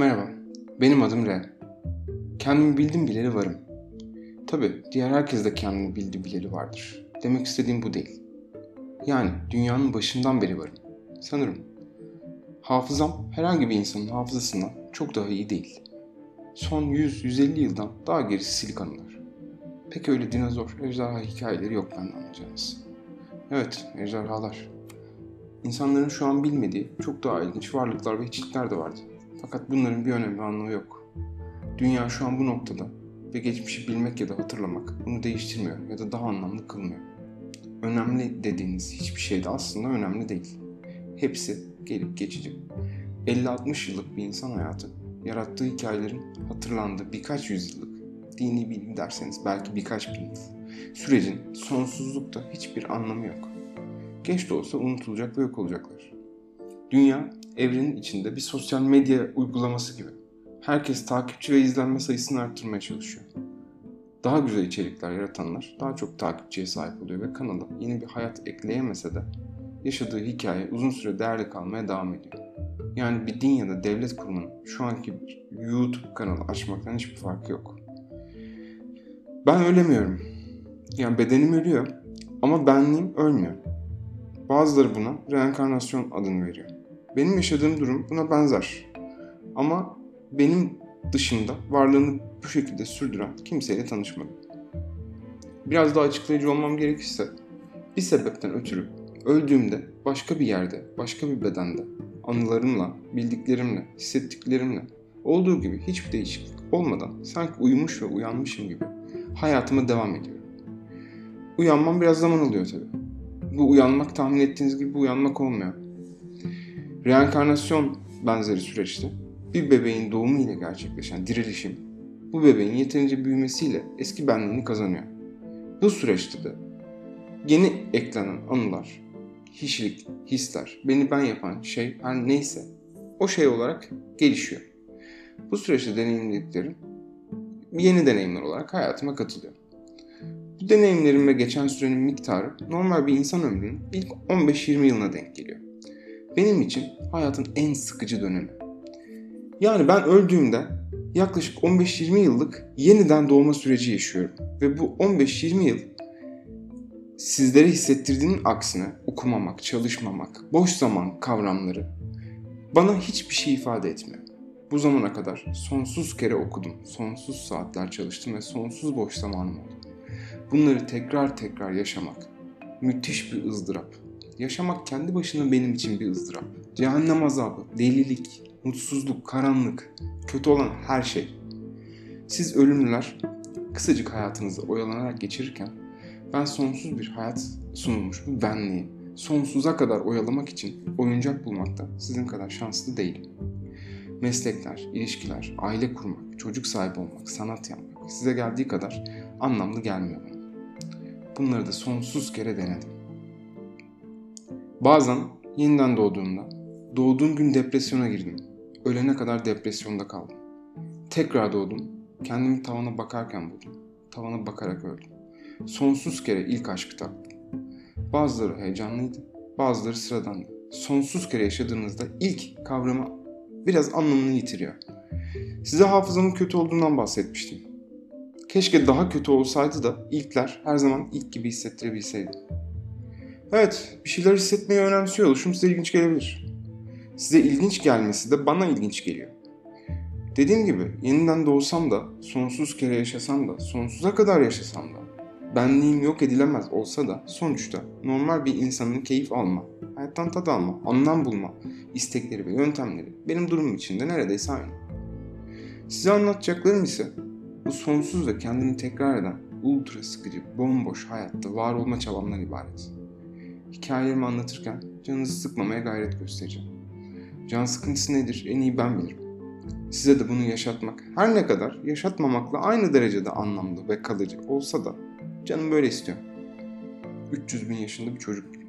Merhaba, benim adım R. Kendimi bildim bileli varım. Tabi diğer herkes de kendini bildi bileli vardır. Demek istediğim bu değil. Yani dünyanın başından beri varım. Sanırım. Hafızam herhangi bir insanın hafızasından çok daha iyi değil. Son 100-150 yıldan daha gerisi silik anılar. Pek öyle dinozor, ejderha hikayeleri yok benden anlayacağınız. Evet, ejderhalar. İnsanların şu an bilmediği çok daha ilginç varlıklar ve hiçlikler de vardı. Fakat bunların bir önemi anlamı yok. Dünya şu an bu noktada ve geçmişi bilmek ya da hatırlamak bunu değiştirmiyor ya da daha anlamlı kılmıyor. Önemli dediğiniz hiçbir şey de aslında önemli değil. Hepsi gelip geçici. 50-60 yıllık bir insan hayatı, yarattığı hikayelerin hatırlandığı birkaç yüzyıllık, dini bilim derseniz belki birkaç bin yıl, sürecin sonsuzlukta hiçbir anlamı yok. Geç de olsa unutulacak ve yok olacaklar. Dünya evrenin içinde bir sosyal medya uygulaması gibi. Herkes takipçi ve izlenme sayısını arttırmaya çalışıyor. Daha güzel içerikler yaratanlar daha çok takipçiye sahip oluyor ve kanala yeni bir hayat ekleyemese de yaşadığı hikaye uzun süre değerli kalmaya devam ediyor. Yani bir din ya da devlet kurumunun şu anki YouTube kanalı açmaktan hiçbir farkı yok. Ben ölemiyorum. Yani bedenim ölüyor ama benliğim ölmüyor. Bazıları buna reenkarnasyon adını veriyor. Benim yaşadığım durum buna benzer. Ama benim dışında varlığını bu şekilde sürdüren kimseyle tanışmadım. Biraz daha açıklayıcı olmam gerekirse bir sebepten ötürü öldüğümde başka bir yerde, başka bir bedende anılarımla, bildiklerimle, hissettiklerimle olduğu gibi hiçbir değişiklik olmadan sanki uyumuş ve uyanmışım gibi hayatıma devam ediyorum. Uyanmam biraz zaman alıyor tabii. Bu uyanmak tahmin ettiğiniz gibi bu uyanmak olmuyor. Reenkarnasyon benzeri süreçte bir bebeğin doğumu ile gerçekleşen dirilişim bu bebeğin yeterince büyümesiyle eski benliğini kazanıyor. Bu süreçte de yeni eklenen anılar, kişilik, hisler, beni ben yapan şey her neyse o şey olarak gelişiyor. Bu süreçte deneyimlediklerim yeni deneyimler olarak hayatıma katılıyor. Bu deneyimlerin geçen sürenin miktarı normal bir insan ömrünün ilk 15-20 yılına denk geliyor. Benim için hayatın en sıkıcı dönemi. Yani ben öldüğümde yaklaşık 15-20 yıllık yeniden doğma süreci yaşıyorum. Ve bu 15-20 yıl sizlere hissettirdiğinin aksine okumamak, çalışmamak, boş zaman kavramları bana hiçbir şey ifade etmiyor. Bu zamana kadar sonsuz kere okudum, sonsuz saatler çalıştım ve sonsuz boş zamanım oldu. Bunları tekrar tekrar yaşamak müthiş bir ızdırap. Yaşamak kendi başına benim için bir ızdırap. Cehennem azabı, delilik, mutsuzluk, karanlık, kötü olan her şey. Siz ölümlüler kısacık hayatınızı oyalanarak geçirirken ben sonsuz bir hayat sunulmuş bu benliği sonsuza kadar oyalamak için oyuncak bulmakta sizin kadar şanslı değilim. Meslekler, ilişkiler, aile kurmak, çocuk sahibi olmak, sanat yapmak size geldiği kadar anlamlı gelmiyor. Bunları da sonsuz kere denedim. Bazen yeniden doğduğumda, doğduğum gün depresyona girdim. Ölene kadar depresyonda kaldım. Tekrar doğdum, kendimi tavana bakarken buldum. Tavana bakarak öldüm. Sonsuz kere ilk aşkı tattım. Bazıları heyecanlıydı, bazıları sıradandı. Sonsuz kere yaşadığınızda ilk kavramı biraz anlamını yitiriyor. Size hafızamın kötü olduğundan bahsetmiştim. Keşke daha kötü olsaydı da ilkler her zaman ilk gibi hissettirebilseydi. Evet, bir şeyler hissetmeyi önemsiyor oluşum size ilginç gelebilir. Size ilginç gelmesi de bana ilginç geliyor. Dediğim gibi yeniden doğsam da, sonsuz kere yaşasam da, sonsuza kadar yaşasam da, benliğim yok edilemez olsa da sonuçta normal bir insanın keyif alma, hayattan tad alma, anlam bulma, istekleri ve yöntemleri benim durumum içinde neredeyse aynı. Size anlatacaklarım ise bu sonsuz ve kendini tekrar eden ultra sıkıcı, bomboş hayatta var olma çabamdan ibaret. Hikayelerimi anlatırken canınızı sıkmamaya gayret göstereceğim. Can sıkıntısı nedir en iyi ben bilirim. Size de bunu yaşatmak her ne kadar yaşatmamakla aynı derecede anlamlı ve kalıcı olsa da canım böyle istiyor. 300 bin yaşında bir çocuk